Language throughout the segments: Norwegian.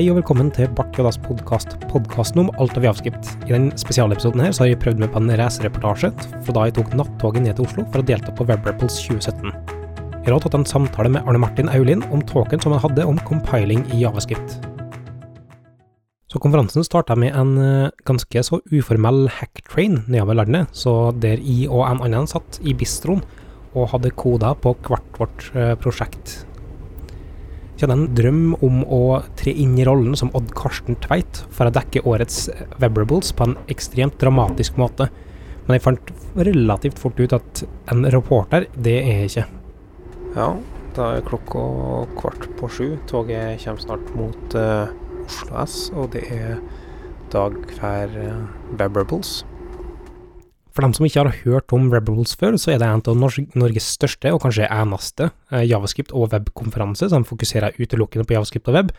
Hei og velkommen til Bart Jodas podkast, podkasten om alt av javskript. I den spesialepisoden her så har jeg prøvd meg på en reisereportasje fra da jeg tok nattoget ned til Oslo for å delta på WebRapples 2017. Jeg har tatt en samtale med Arne Martin Aulin om talken som han hadde om compiling i javascript. Så konferansen starta med en eh, ganske så uformell hacktrain nedover landet, så der jeg og en annen satt i bistroen og hadde koder på hvert vårt eh, prosjekt. Jeg hadde en drøm om å tre inn i rollen som Odd Karsten Tveit for å dekke årets Webrables på en ekstremt dramatisk måte, men jeg fant relativt fort ut at en reporter, det er jeg ikke. Ja, da er klokka kvart på sju. Toget kommer snart mot uh, Oslo S, og det er dag for uh, Webrables. For dem som ikke har hørt om Rebels før, så er det en av Norges største, og kanskje eneste, eh, javascript- og webkonferanse som fokuserer utelukkende på javascript og web.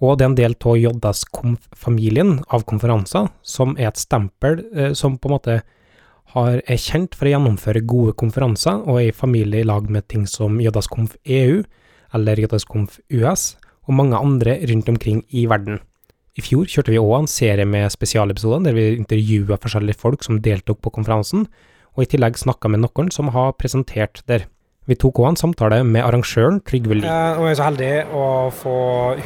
Og det er en del av JS-familien av konferanser, som er et stempel eh, som på en måte har, er kjent for å gjennomføre gode konferanser, og er i familie i lag med ting som JS-Konf EU, eller JS-Konf US, og mange andre rundt omkring i verden. I fjor kjørte vi òg en serie med spesialepisoder der vi intervjua forskjellige folk som deltok på konferansen, og i tillegg snakka med noen som har presentert der. Vi tok òg en samtale med arrangøren Trygve Lie. Nå er jeg er så heldig å få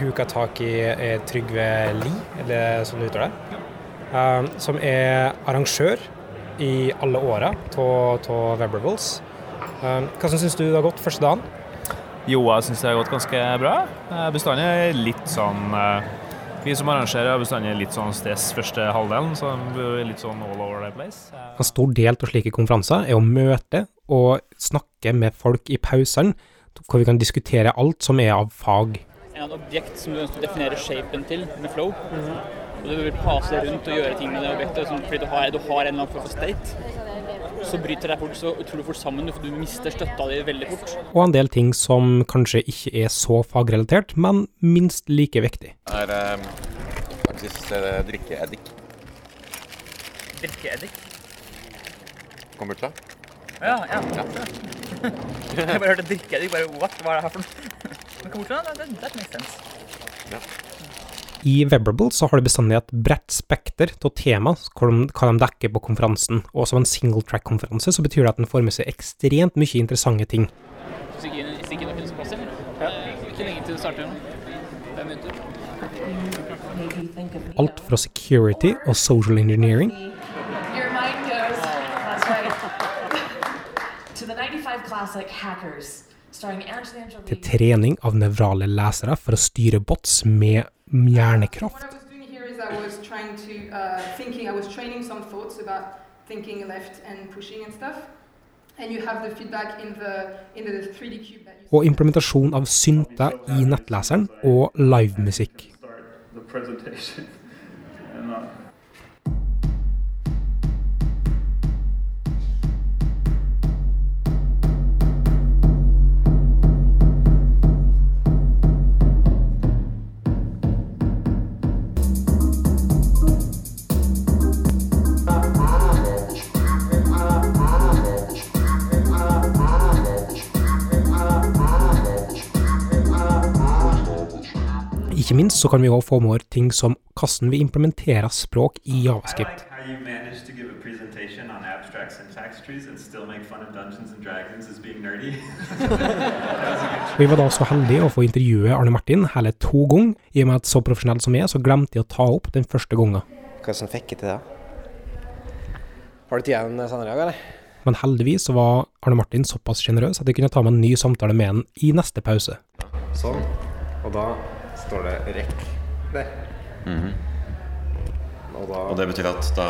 huka tak i eh, Trygve Lie, eller sånn du uttaler det, eh, som er arrangør i alle åra av Webrables. Eh, hva syns du det har gått første dagen? Jo, jeg syns det har gått ganske bra. Bestandig er litt sånn eh, vi som arrangerer har bestandig litt sånn stress første halvdelen, så litt sånn all over the place. En stor del av slike konferanser er å møte og snakke med folk i pausene, hvor vi kan diskutere alt som er av fag. En objekt som du ønsker å definere shapen til med flow. Mm -hmm. Og du vil pase rundt og gjøre ting med det objektet fordi du har, du har en eller annen form for state så bryter det fort så utrolig fort sammen, for du mister støtta di veldig fort. Og en del ting som kanskje ikke er så fagrelatert, men minst like viktig. Det er um, faktisk uh, drikkeeddik. Drikkeeddik? Kombucha? Ja, ja. ja. jeg bare hørte drikkeeddik, bare what, hva er det her for noe? Men kombucha, that, that makes sense. Ja. I Webrable så har du bestandig et bredt spekter av tema, hva de dekker på konferansen. Og som en single track-konferanse så betyr det at den får med seg ekstremt mye interessante ting. Alt fra security og social engineering. Til trening av nevrale lesere for å styre bots med hjernekraft. Og implementasjon av synter i nettleseren og livemusikk. Ikke minst så kan vi òg få med oss ting som hvordan vi implementerer språk i javascript. vi var da så heldige å få intervjue Arne Martin hele to ganger. I og med at så profesjonell som jeg er, så glemte jeg å ta opp den første gangen. Hva som fikk jeg til det? Har du tid igjen senere i dag, eller? Men heldigvis så var Arne Martin såpass sjenerøs at jeg kunne ta med en ny samtale med han i neste pause. Sånn. Og da står det rekk der. Mm -hmm. og, da, og, det betyr at da,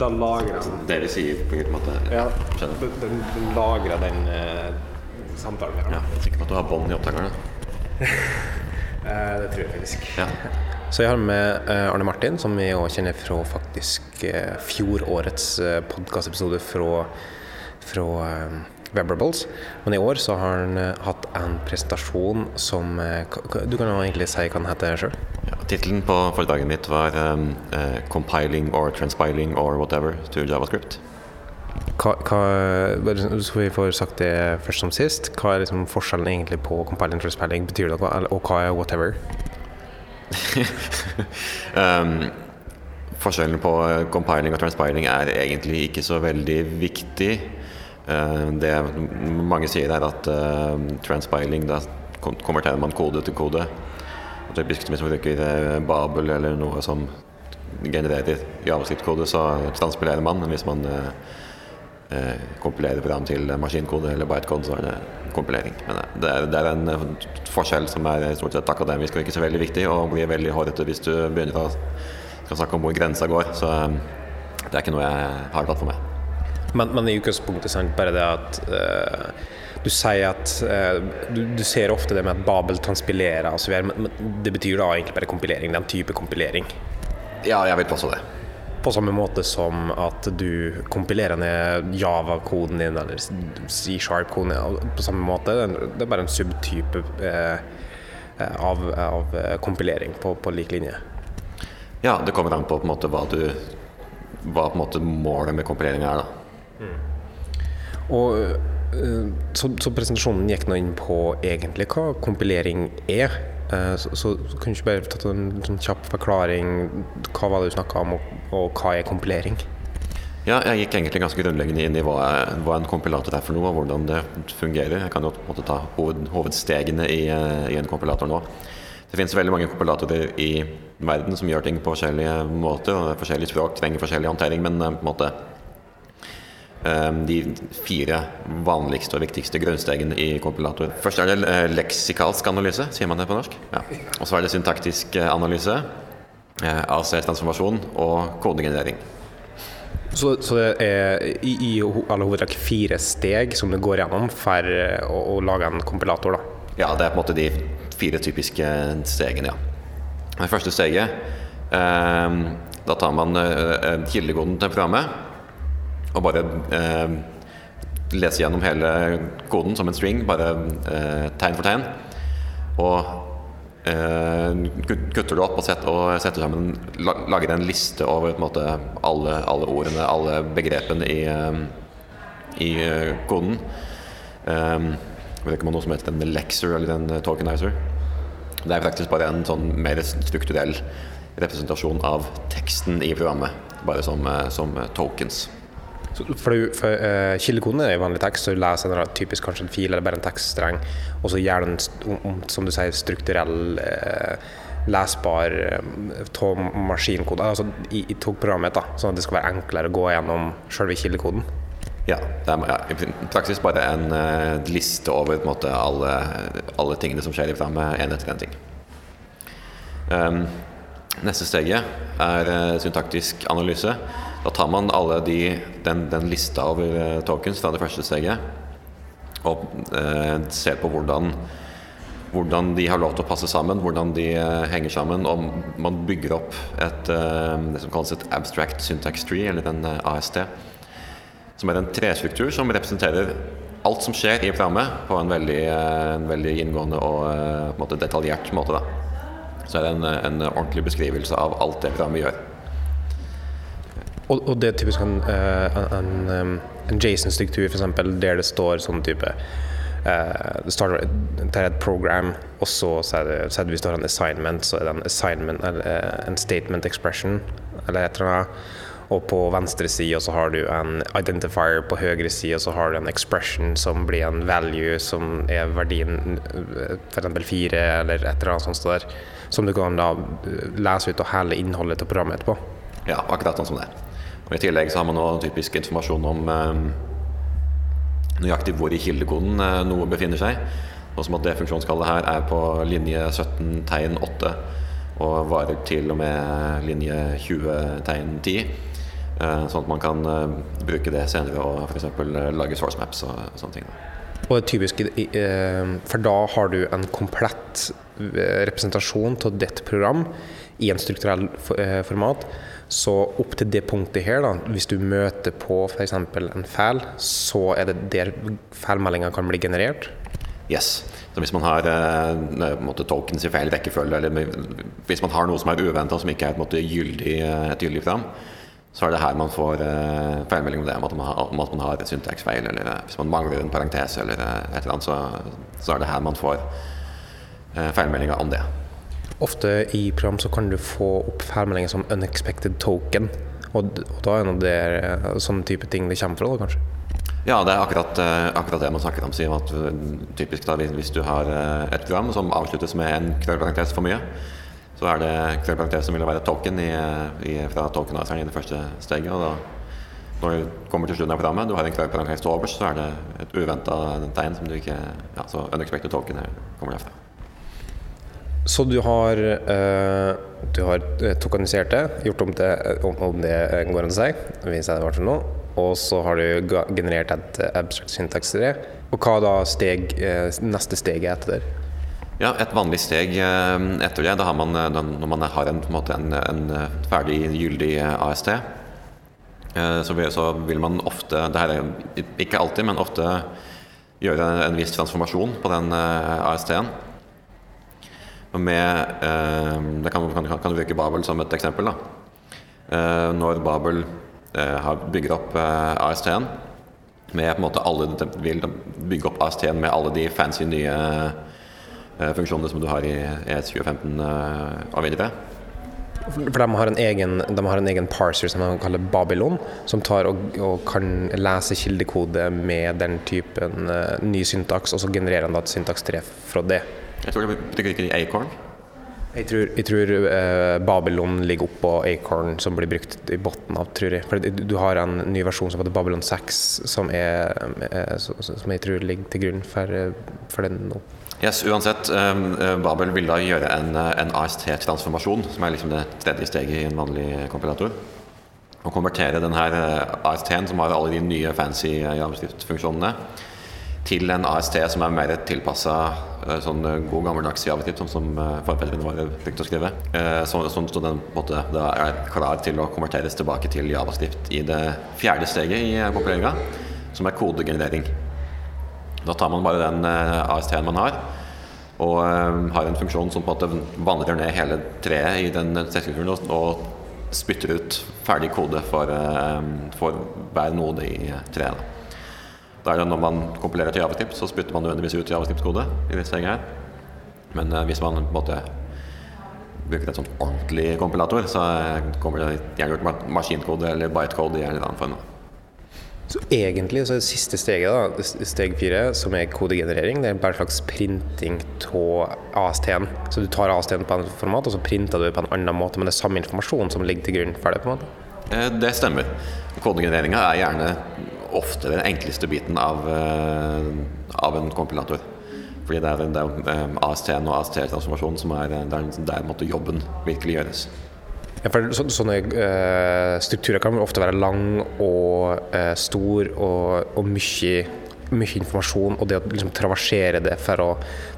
da lagrer den Dere sier på en måte Ja, den, den, den lagrer den uh, samtalen. Ja, jeg er sikker på at du har bånd i opptakerne. uh, det tror jeg faktisk. Ja. Så jeg har med uh, Arne Martin, som vi òg kjenner fra faktisk fjorårets uh, podkastepisode fra, fra Webrables. Men i år så har han uh, hatt en presentasjon som uh, Du kan egentlig si hva den heter sjøl? Ja, Tittelen på foredraget mitt var um, uh, 'Compiling or Transpiling or Whatever' to Javascript. Hva, hva, så vi får sagt det først som sist. Hva er liksom forskjellen egentlig på compiling og transpiling? Betyr det noe? Og hva er whatever? um, forskjellen på compiling og transpiling er egentlig ikke så veldig viktig. Uh, det mange sier, er at uh, transpiling da konverterer man kode til kode. Typisk hvis man bruker uh, Babel eller noe som genererer javascript-kode, så transpilerer man. Hvis man kompilerer program til maskinkode eller bytecode, så er det kompilering. Men det er, en forskjell som er stort sett akademisk og ikke så veldig viktig, og blir veldig hårete hvis du begynner å snakke om hvor grensa går. Så det er ikke noe jeg har tatt for meg. Men, men i utgangspunktet sant, bare det at uh, du sier at uh, du, du, ser ofte det med at Babel transpilerer osv., men, men det betyr da egentlig bare kompilering? Den type kompilering? Ja, jeg vil påstå det. På samme måte som at du kompilerer ned Java-koden din eller C-sharp-koden på samme måte. Det er bare en subtype eh, av, av, kompilering på, på lik linje. Ja, det kommer an på, på måte, hva, du, hva måte, målet med kompilering er. Da. Mm. Og eh, så, så, presentasjonen gikk nå inn på egentlig hva kompilering er. Eh, så, så, kunne du ikke bare tatt en sånn kjapp forklaring. Hva var det du snakka om, og, og, hva er kompilering? Ja, jeg gikk egentlig ganske grunnleggende inn i hva, hva, en kompilator er for noe, og hvordan det fungerer. Jeg kan jo på en måte ta hoved, hovedstegene i, eh, i en kompilator nå. Det finnes veldig mange kompilatorer i verden som gjør ting på forskjellige måter. og Forskjellige språk trenger forskjellig håndtering, men på en måte de fire vanligste og viktigste grunnstegene i kompilator. Først er det eh, leksikalsk analyse, sier man det på norsk. Ja. Og så er det syntaktisk analyse, AC-transformasjon og kodegenerering. Så, så, det er i, i alle hovedtrekk fire steg som det går gjennom for å, å lage en kompilator? da? Ja, det er på en måte de fire typiske stegene, ja. Det første steget eh, Da tar man eh, kildekoden til programmet og bare eh, lese gjennom hele koden som en string, bare eh, tegn for tegn. Og eh, kutter det opp og setter, og setter sammen Lager en liste over en måte, alle, alle, ordene, alle begrepene i, eh, i koden. Um, jeg vet ikke om det er noe som heter en lexer eller en tokenizer. Det er faktisk bare en sånn mer strukturell representasjon av teksten i programmet, bare som, eh, som tokens. For, for uh, Kildekoden er vanlig tekst, så du leser en typisk kanskje en fil eller bare en tekststreng, og så gjør den, som du sier, strukturell, uh, lesbar uh, maskinkode altså i, i togprogrammet, da, sånn at det skal være enklere å gå gjennom selve kildekoden. Ja, det er ja, i praksis bare en uh, liste over en måte, alle, alle, tingene som skjer i programmet, én etter én ting. Um, neste steget er uh, syntaktisk analyse. Da tar man alle de, den, den, lista over uh, tokens fra det første steget og ser på hvordan, hvordan de har lov til å passe sammen, hvordan de henger sammen. Og man bygger opp et, det som kalles et abstract syntax tree, eller en AST som er en trestruktur som representerer alt som skjer i programmet på en veldig, eh, en veldig inngående og eh, måte, detaljert måte. Da. Så er det en, en, ordentlig beskrivelse av alt det programmet gjør. Og, og det er typisk en, eh, en, en, en Jason-struktur f.eks. der det står sånn type Uh, det starter et program, og så, er det, er hvis du har en assignment, så er det en assignment eller en statement expression eller et eller annet. Og på venstre side så har du en identifier, på høyre side så har du en expression som blir en value, som er verdien f.eks. fire eller et eller annet sånt der. Som du kan da eh, lese ut og hele innholdet til programmet etterpå. Ja, akkurat sånn som det. Og I tillegg så har man nå typisk informasjon om eh, nøyaktig hvor i kildekoden eh, noe befinner seg. Og som at det funksjonskallet her er på linje 17 tegn 8 og varer til og med linje 20 tegn 10. Eh, sånn at man kan bruke det senere og f.eks. Lage source maps og sånne ting. Og typisk, For da har du en komplett representasjon av ditt program i en strukturell format. Så opp til det punktet her, da, hvis du møter på f.eks. en feil, så er det der fælmeldinga kan bli generert? Yes. Så hvis man har eh, tokens i feil rekkefølge, eller hvis man har noe som er uventa, som ikke er et gyldig, et gyldig program, så er det her man får uh, feilmelding om det, om at man har, om at man har et syntaksfeil, eller uh, hvis man mangler en parentese eller uh, et eller annet, så, så, er det her man får uh, feilmeldinger om det. Ofte i program så kan du få opp feilmeldinger som 'unexpected token'. Og, og da er det sånn sånne type ting det kommer fra, da, kanskje? Ja, det er akkurat, eh, akkurat det man snakker om. Sier at typisk da, Hvis du har et program som avsluttes med en krøllparentes for mye, så er det krøllparentes som vil være token i, i, fra tokenizeren i det første steget. og da når du kommer til slutten av programmet, du har en krøllparentes til overs, så er det et uventa tegn som du ikke ja, Så unexpected token kommer derfra. Så du har, uh, du har tokenisert det, gjort om det, om det går an å si, hvis jeg sånn nå. Og så har du generert et abstract syntax til det. Og hva da steg, neste steget etter det? Ja, Et vanlig steg etter det, da har man, når man har en, en, en ferdig gyldig AST, så vil, så vil man ofte det her er Ikke alltid, men ofte gjøre en viss transformasjon på den AST-en. Med, eh, det kan, kan, kan, bruke Babel som et eksempel. Eh, når Babel eh, bygger opp AST-en med på en måte alle, vil bygge opp AST-en med alle de fancy nye funksjonene som du har i ES2015 og videre. For de har, egen, de har en egen, parser som de kaller Babylon, som tar og, og kan lese kildekode med den typen uh, ny syntaks, og så genererer han da et syntaks 3 fra det. Jeg tror det bruker ikke Acorn. Jeg tror, jeg tror uh, Babylon ligger oppå Acorn, som blir brukt i bunnen av, tror jeg. For du har en ny versjon som heter Babylon 6, som, er, uh, som jeg tror ligger til grunn for, uh, for den nå. Yes, uansett, um, Babel vil da gjøre en, en AST-transformasjon, som er liksom det tredje steget i en vanlig kompilator. Og konvertere denne AST-en, som har alle de nye fancy javascript-funksjonene, til en AST som er mer tilpassa eh, sånn eh, god gammeldags javascript, sånn som eh, forfedrene våre brukte å skrive. Sånn så den måte, da er klar til å konverteres tilbake til javascript i det fjerde steget i populeringa, som er kodegenerering. Da tar man bare den AST-en man har, og har en funksjon som på en måte vandrer ned hele treet i den tekststrukturen og spytter ut ferdig kode for, for hver node i treet. Er det når man kompilerer til javascript, så spytter man nødvendigvis ut javascript-kode i disse her. Men uh, hvis man på en måte bruker en sånn ordentlig kompilator, så eh, kommer det gjerne ut maskinkode eller bytecode i en eller annen form. Så egentlig så er det siste steget, da, steg fire, som er kodegenerering, det er bare en slags printing av AST-en. Så du tar AST-en på en format, og så printer du på en annen måte, men det er samme informasjon som ligger til grunn for det? på en måte? Eh, det stemmer. Kodegenereringa er gjerne ofte den enkleste biten av, eh, av en kompilator. Fordi det er, det er eh, AST-en og AST-transformasjonen som er der, der måtte jobben virkelig gjøres. Ja, for så, sånne uh, strukturer kan ofte være lang og uh, stor og, og mye, mye, informasjon. Og det å liksom, traversere det for å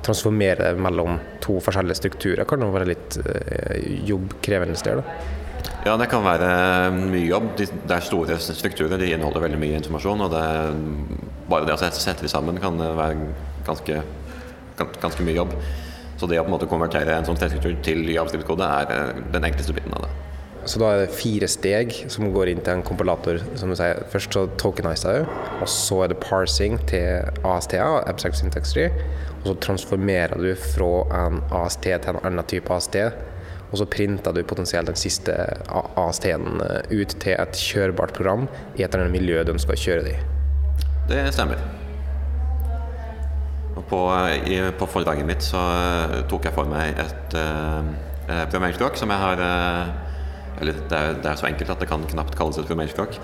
transformere det mellom to forskjellige strukturer kan jo være litt uh, jobbkrevende sted. Da. Ja, det kan være mye jobb. Det er store strukturer, de inneholder veldig mye informasjon. Og det, bare det å sette de sammen kan være ganske, ganske mye jobb. Så det å på en måte konvertere en sånn struktur til javascript-kode er eh, den enkleste biten av det. Så da er det fire steg som går inn til en kompilator. som du sier. Først så tokeniser du, og så er det parsing til AST-a, abstract syntax tree. Og så transformerer du fra en AST til en annen type AST og så printa du potensielt den siste AST-en eh, ut til et kjørbart program i et eller annet miljø du ønsker å kjøre det i. Det stemmer. På, i, på foredraget mitt så uh, tok jeg for meg et uh, programmeringsspråk som jeg har uh, Eller det er, det er, så enkelt at det kan knapt kalles et programmeringsspråk.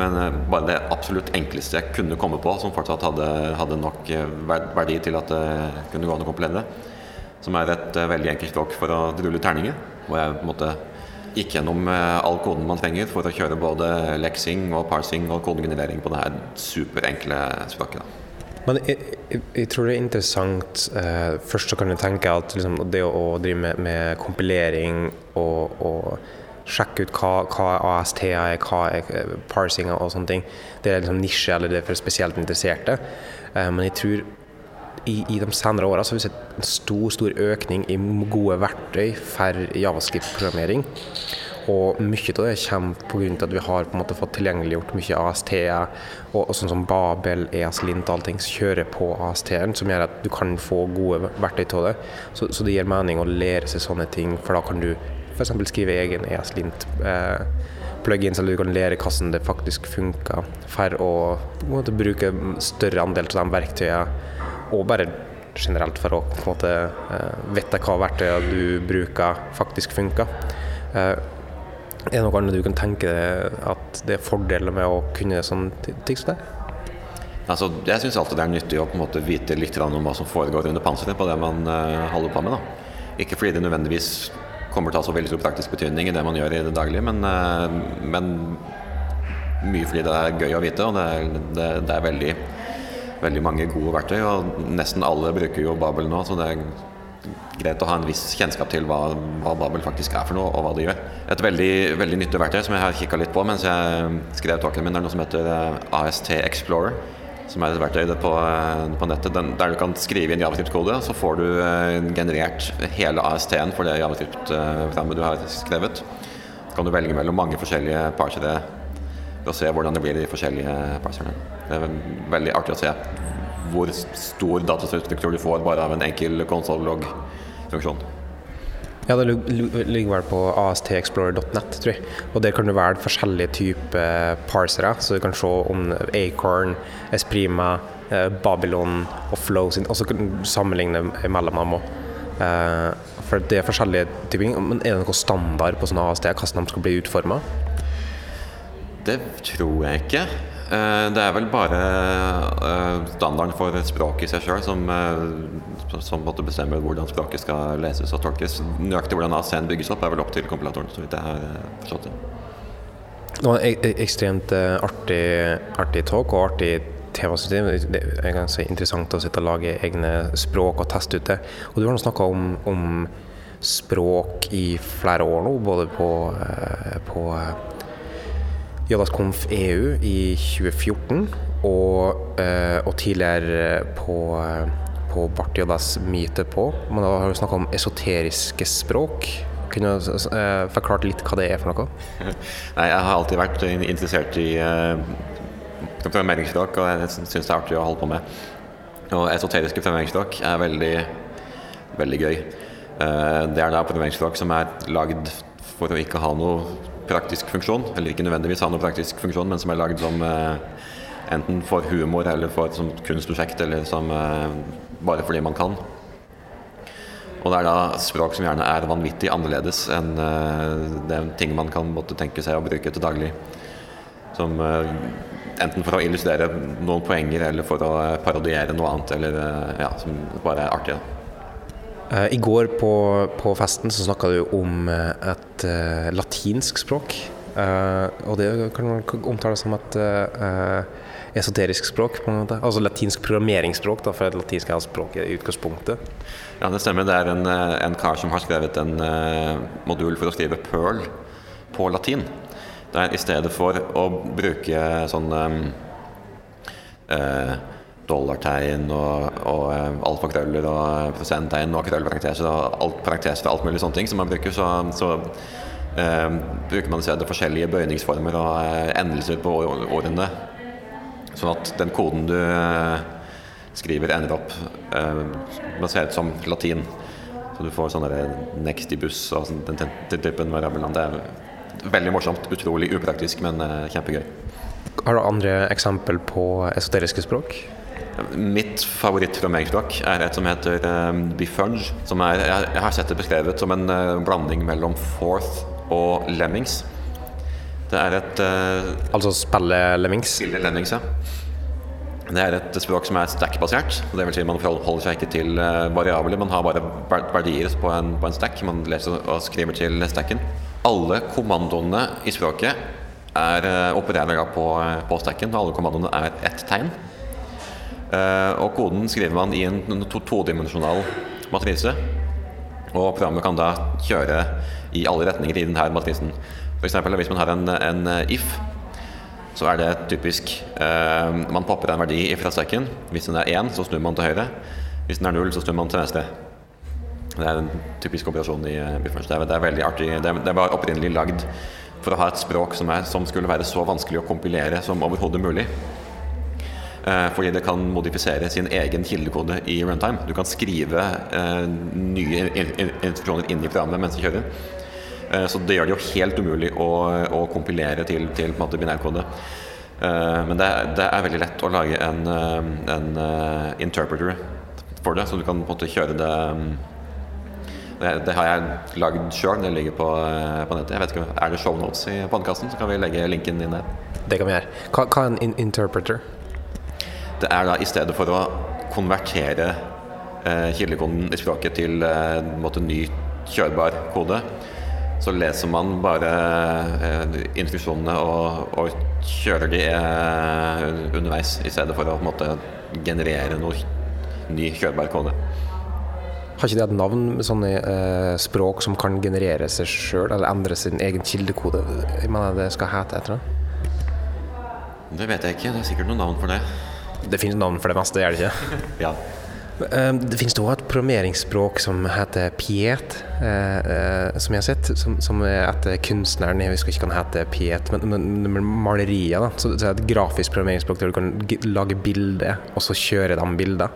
Men bare det absolutt enkleste jeg kunne komme på, som fortsatt hadde, hadde nok verdi til at det kunne gå an å kompilere det som er et uh, veldig enkelt språk for å rulle terninger. Hvor jeg på gikk gjennom uh, all koden man trenger for å kjøre både leksing og parsing og kodegenerering på det her superenkle språket. Da. Men jeg, jeg, jeg, tror det er interessant uh, Først så kan du tenke at liksom, det å, å drive med, med kompilering og, og, sjekke ut hva, hva AST er, hva er parsing og sånne ting, det er liksom nisje eller det er for spesielt interesserte. men jeg tror i, i, de senere åra har vi sett en stor stor økning i gode verktøy for javascript-programmering. og mye av det kommer pga. at vi har på en måte fått tilgjengeliggjort mye AST-er, og, og, sånn som Babel, EASLint og allting kjører på AST-en, som gjør at du kan få gode verktøy til det. Så, så, det gir mening å lære seg sånne ting, for da kan du f.eks. skrive egen EASLint. Eh, eller du kan lære hvordan det faktisk funker, for å måte, bruke større andel av de verktøyene, og bare generelt for å på en måte uh, vite hva verktøyene du bruker, faktisk funker. Uh, er det noe annet du kan tenke deg at det er fordeler med å kunne sånne ting som det? Altså, jeg syns alltid det er nyttig å på en måte vite litt om hva som foregår under panseret på det man uh, holder på med. Da. Ikke fordi det nødvendigvis kommer til å ha så veldig stor praktisk betydning i det man gjør i det daglige, men, men mye fordi det er gøy å vite, og det det, det er veldig veldig mange gode verktøy, og nesten alle bruker jo Babel nå. så det er greit å ha en viss kjennskap til hva, hva Babel faktisk er for noe, og hva det gjør. Et veldig, veldig nyttig verktøy som jeg har kikka litt på mens jeg skrev talken min, er noe som heter eh, AST Explorer. Som er et verktøy på, eh, på nettet den, der du kan skrive inn javascript-kode. Så får du eh, generert hele AST-en for det javascript-programmet du har skrevet. Så kan du velge mellom mange forskjellige parsere og se hvordan det blir i de forskjellige parserne. Det er veldig artig å se hvor stor datastruktur du får bare av en enkel konsollogg-funksjon. Ja, det ligger vel på astexplorer.net, tror jeg. Og der kan du velge forskjellige typer parsere, så du kan se om Acorn, Esprima, eh, Babylon og Flow sin, og så kan du sammenligne mellom dem òg. Eh, for det er forskjellige typer Men er det noe standard på sånne AST, hvordan de skal bli utforma? Det tror jeg ikke. Eh, det er vel bare eh, standarden for språket i seg sjøl som, eh, som bestemmer hvordan språket skal leses og tolkes. Nøyaktig hvordan AC-en bygges opp, er vel opp til kompilatoren, så vidt jeg har forstått det. Det var en ekstremt artig, artig talk og artig TV-system. Det er ganske interessant å sitte og lage egne språk og teste ut det. Og du har snakka om, om, språk i flere år nå, både på, på JSConf EU i 2014, og, eh, og tidligere på, på Bart JS Myte på. Da har du snakka om esoteriske språk. Kunne du eh, forklart litt hva det er for noe? Nei, Jeg har alltid vært interessert i uh, fremmedspråk, og jeg syns det er artig å holde på med. Og esoteriske fremmedspråk er veldig, veldig gøy. Uh, det er da fremmedspråk som er lagd for å ikke ha noe praktisk funksjon, eller ikke nødvendigvis ha noe praktisk funksjon, men som er lagd som eh, enten for humor eller for som kunstprosjekt, eller som eh, bare fordi man kan. Og det er da språk som gjerne er vanvittig annerledes enn eh, det ting man kan måtte tenke seg å bruke til daglig. Som enten for å illustrere noen poenger, eller for å parodiere noe annet, eller ja, som bare er artig. Da. Eh, I går på, på festen så snakka du om eh, et uh, latinsk språk. Uh, og det kan man omtale som et uh, esoterisk språk. på en måte. Altså latinsk programmeringsspråk, da, for et latinsk er språket i utgangspunktet. Ja, det stemmer. Det er en, en kar som har skrevet en modul for å skrive Pearl på latin. Der i stedet for å bruke sånn um, dollartegn og, og eh, alfakrøller og prosenttegn og krøllparenteser og alt, parenteser og alt mulig sånne ting som man bruker, så, så eh, bruker man i forskjellige bøyningsformer og eh, endelser på ordene. Sånn at den koden du eh, skriver, ender opp eh, basert som latin. Så du får sånne nextibus og sånn, den, den typen variabler. Det er veldig morsomt, utrolig upraktisk, men eh, kjempegøy. Har du andre eksempel på esoteriske språk? Mitt favorittprogrammeringsspråk er et som heter um, Bifunge. Som er, jeg, har sett det beskrevet som en uh, blanding mellom Forth og Lemmings. Det er et uh, Altså spille Lemmings? Spille Lemmings, ja. Det er et språk som er stack-basert. Det vil si Man forholder seg ikke til uh, variabler, man har bare verdier på en, på en stack. Man leser og skriver til stacken. Alle kommandoene i språket er, opererer på, på stacken, og alle kommandoene er ett tegn. Eh, og koden skriver man i en todimensjonal matrise. Og programmet kan da kjøre i alle retninger i denne matrisen. F.eks. hvis man har en, en, eh, if, så er det typisk eh, Man popper en verdi fra sekken. Hvis den er 1, så snur man til høyre. Hvis den er 0, så snur man til venstre. Det er en typisk operasjon i uh, Bifurge. Det, er- veldig artig. Det, det var opprinnelig lagd for å ha et språk som, er, som skulle være så vanskelig å kompilere som overhodet mulig. Eh, fordi det kan modifisere sin egen kildekode i runtime. Du kan skrive eh, nye in- in- instruksjoner inn i programmet mens du kjører. Eh, så det gjør det jo helt umulig å, å kompilere til, til binærkode. Men det, det er veldig lett å lage en, en interpreter for det, så du kan på en måte kjøre det mm, det, har jeg lagd sjøl, det ligger på, på nettet. Jeg vet ikke, Er det shownotes i podkasten, så kan vi legge linken inn der. Det kan vi gjøre. Hva, er en in interpreter? Det er da i stedet for å konvertere eh, kildekoden i språket til eh, måte, ny kjørbar kode, så leser man bare eh, instruksjonene og, og kjører de eh, underveis, i stedet for å måte, generere noe ny kjørbar kode. Har ikke det et navn med sånne eh, språk som kan generere seg sjøl, eller endre sin egen kildekode? Jeg mener det skal hete et eller annet? Det vet jeg ikke, det er sikkert noen navn for det. Det finnes navn for det meste, gjør det ikke? Ja. Eh, Det finnes også et programmeringsspråk som heter Piet, eh, eh, som jeg har sett, som, som er etter kunstneren. Jeg husker ikke hva han heter, Piet, men, men, men malerier. da. Så det er et grafisk programmeringsspråk der du kan lage bilder, og så kjøre de bildene.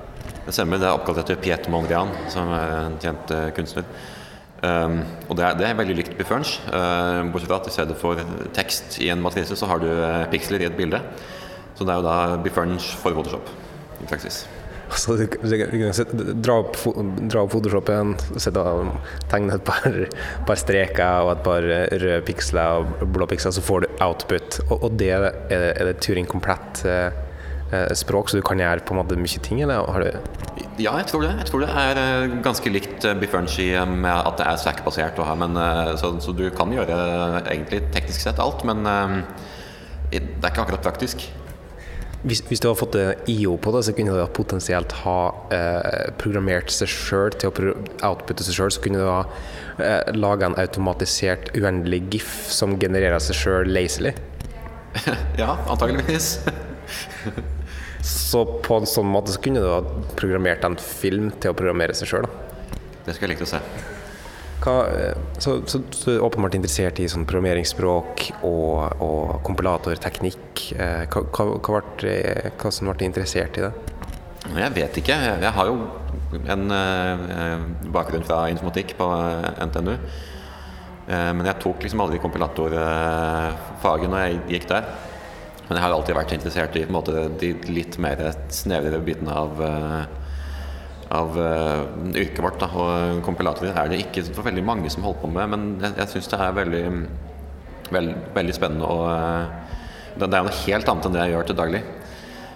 Det stemmer, det er oppkalt etter Piet Mondrian, som er en kjent eh, kunstner. Um, og det er, det er veldig likt Bifurge, uh, bortsett fra at i stedet for tekst i en matrise, så har du uh, piksler i et bilde. Så det er jo da befrunch for Photoshop, i praksis. Så du, du, du kan sette- dra opp, dra opp Photoshopen, sette, tegne et par, par streker og et par røde piksler og blå piksler, så får du output. Og, og det er, er det Turing komplett eh, eh, språk, så du kan gjøre på en måte mye ting, eller har du Ja, jeg tror det. Jeg tror det er eh, ganske likt i, eh, med at det er stack-basert. eh, så, så du kan gjøre eh, egentlig teknisk sett alt, men eh, det er ikke akkurat praktisk. Hvis, hvis du hadde fått eh, IO på det, så kunne du potensielt ha eh, programmert seg sjøl til å outputte seg sjøl. Så kunne du ha eh, laga en automatisert uendelig GIF som genererer seg sjøl lazily. Ja, antageligvis. Så på en sånn måte så kunne du ha programmert en film til å programmere seg sjøl. Det skulle jeg likt å se. Hva, eh, så, så, du er åpenbart interessert i sånn programmeringsspråk og, og kompilatorteknikk. Eh, hva, hva, hva, ble, hva som ble interessert i det? Jeg vet ikke. Jeg, har jo en eh, bakgrunn fra informatikk på eh, NTNU. Eh, men jeg tok liksom aldri kompilatorfaget når jeg gikk der. Men jeg har alltid vært interessert i måte, de litt mer snevrere bitene av, eh, av uh, yrket vårt. Da. Og kompilatorer er det ikke så veldig mange som holder på med, men jeg, jeg syns det er veldig, veld, veldig spennende. Og, uh, det, det er noe helt annet enn det jeg gjør til daglig.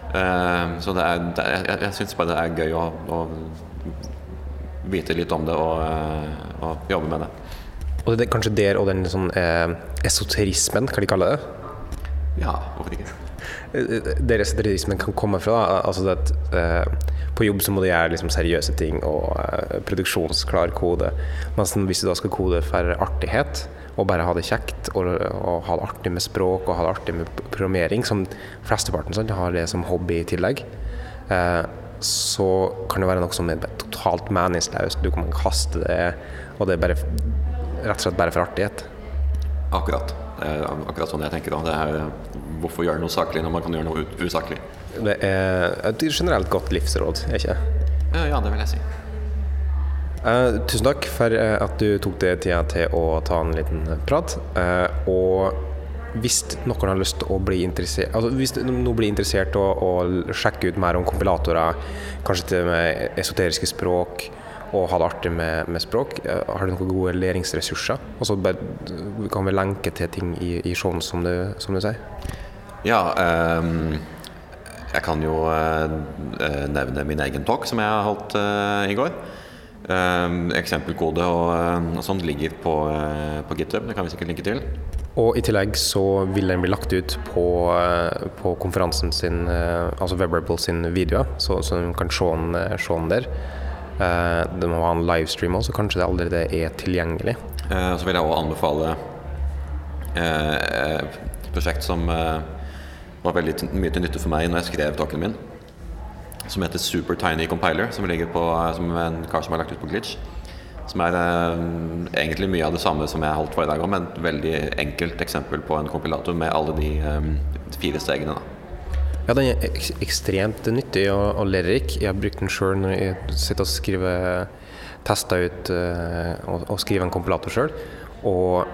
Uh, så det er, det jeg, jeg syns bare det er gøy å, å vite litt om det og, eh, og jobbe med det. Og det er kanskje der og den sånn eh, esoterismen, kan de kalle det? Ja, hvorfor ikke? Eh, Der kan komme fra. Da. Altså det at eh, på jobb så må du gjøre liksom seriøse ting og eh, produksjonsklar kode. Mens hvis du da skal kode for artighet, og bare ha det kjekt, og, og ha det artig med språk og ha det artig med programmering, som flesteparten sånn, har det som hobby i tillegg, eh, så kan det være noe som er totalt meningsløst. Du kan kaste det, og det er bare, rett og slett bare for artighet. Akkurat. Det er akkurat sånn jeg tenker. Da. Det er, hvorfor gjøre noe saklig når man kan gjøre noe usaklig? Det er et generelt godt livsråd, er ikke det? Ja, det vil jeg si. Uh, tusen takk for eh, at du tok deg tida til å ta en liten prat. Uh, og hvis noen har lyst til å bli interessert altså Hvis noen blir interessert å, å sjekke ut mer om kompilatorer, kanskje til med esoteriske språk, og ha det artig med, med språk, eh, har du noen gode læringsressurser? Og så kan vi lenke til ting i, i showen, som du, som du sier? Ja, um jeg kan jo eh, eh, nevne min egen talk som jeg har holdt eh, i går. Ehm, eksempelkode og, eh, og sånt ligger på, eh, på GitHub. Det kan vi sikkert linke til. Og i tillegg så vil den bli lagt ut på, eh, på konferansen sin, eh, altså WebRable sin video, så, så du kan se den, eh, se den der. Eh, Det må ha en livestream også, så kanskje det allerede er tilgjengelig. Eh, Så vil jeg også anbefale eh, et prosjekt som var veldig mye til nytte for meg når jeg skrev talken min. Som heter Super Tiny Compiler, som ligger på som en kar som har lagt ut på Glitch. Som er egentlig mye av det samme som jeg holdt for i dag òg, men et veldig enkelt eksempel på en kompilator med alle de fire stegene. Da. Ja, den er ek ekstremt nyttig og, og lærerik. Jeg har brukt den sjøl når jeg sitter og skriver Tester ut uh, og, og skriver en kompilator sjøl. Og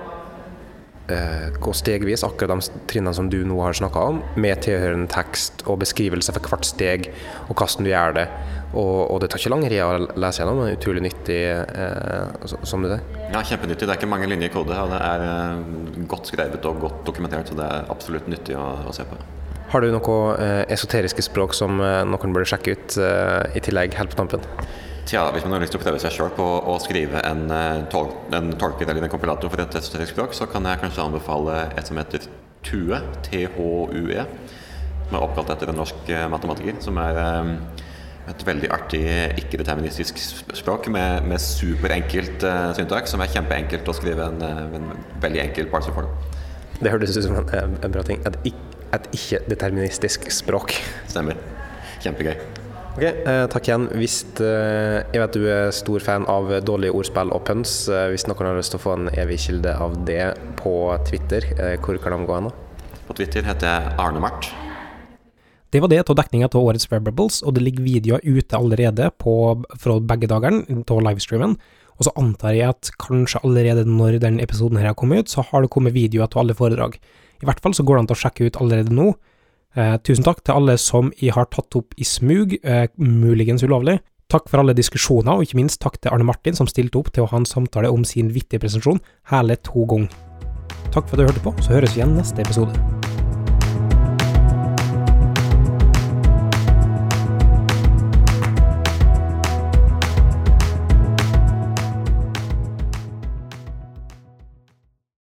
uh, gå stegvis, akkurat de trinnene som du nå har snakka om, med tilhørende tekst og beskrivelse for hvert steg og hvordan du gjør det. Og, og det tar ikke lang tid å lese gjennom, men utrolig nyttig, uh, som du sier. Ja, kjempenyttig. Det er ikke mange linjer i kode, og det er godt skrevet og godt dokumentert, så det er absolutt nyttig å, å se på. Har du noe eh, esoteriske språk som eh, noen burde sjekke ut eh, i tillegg, helt på tampen? Tja, hvis man har lyst til å prøve seg sjøl på å skrive en, tol en tolker eller en kompilator for et esoterisk språk, så kan jeg kanskje anbefale et som heter TUE, T-H-U-E, som er oppkalt etter en norsk matematiker, som er et veldig artig ikke-deterministisk språk med, med superenkelt uh, syntak, som er kjempeenkelt å skrive en, en veldig enkel parser. Det hørtes ut som en, en bra ting. Et et ikke-deterministisk språk. Stemmer. Kjempegøy. Ok, eh, Takk igjen. Hvis eh, jeg vet du er stor fan av dårlige ordspill og pøns, eh, hvis noen har lyst til å få en evig kilde av det på Twitter, eh, hvor kan de gå hen? På Twitter heter jeg Arne Mart. Det var det av dekninga av årets Webrables, og det ligger videoer ute allerede på, fra begge dagene av livestreamen. Og så antar jeg at kanskje allerede når den episoden her har kommet ut, så har det kommet videoer av alle foredrag. I hvert fall så går det an til å sjekke ut allerede nå. Eh, tusen takk til alle som jeg har tatt opp i smug, eh, muligens ulovlig. Takk for alle diskusjoner, og ikke minst takk til Arne Martin som stilte opp til å ha en samtale om sin vittige presentasjon hele to ganger. Takk for at du hørte på, så høres vi igjen neste episode.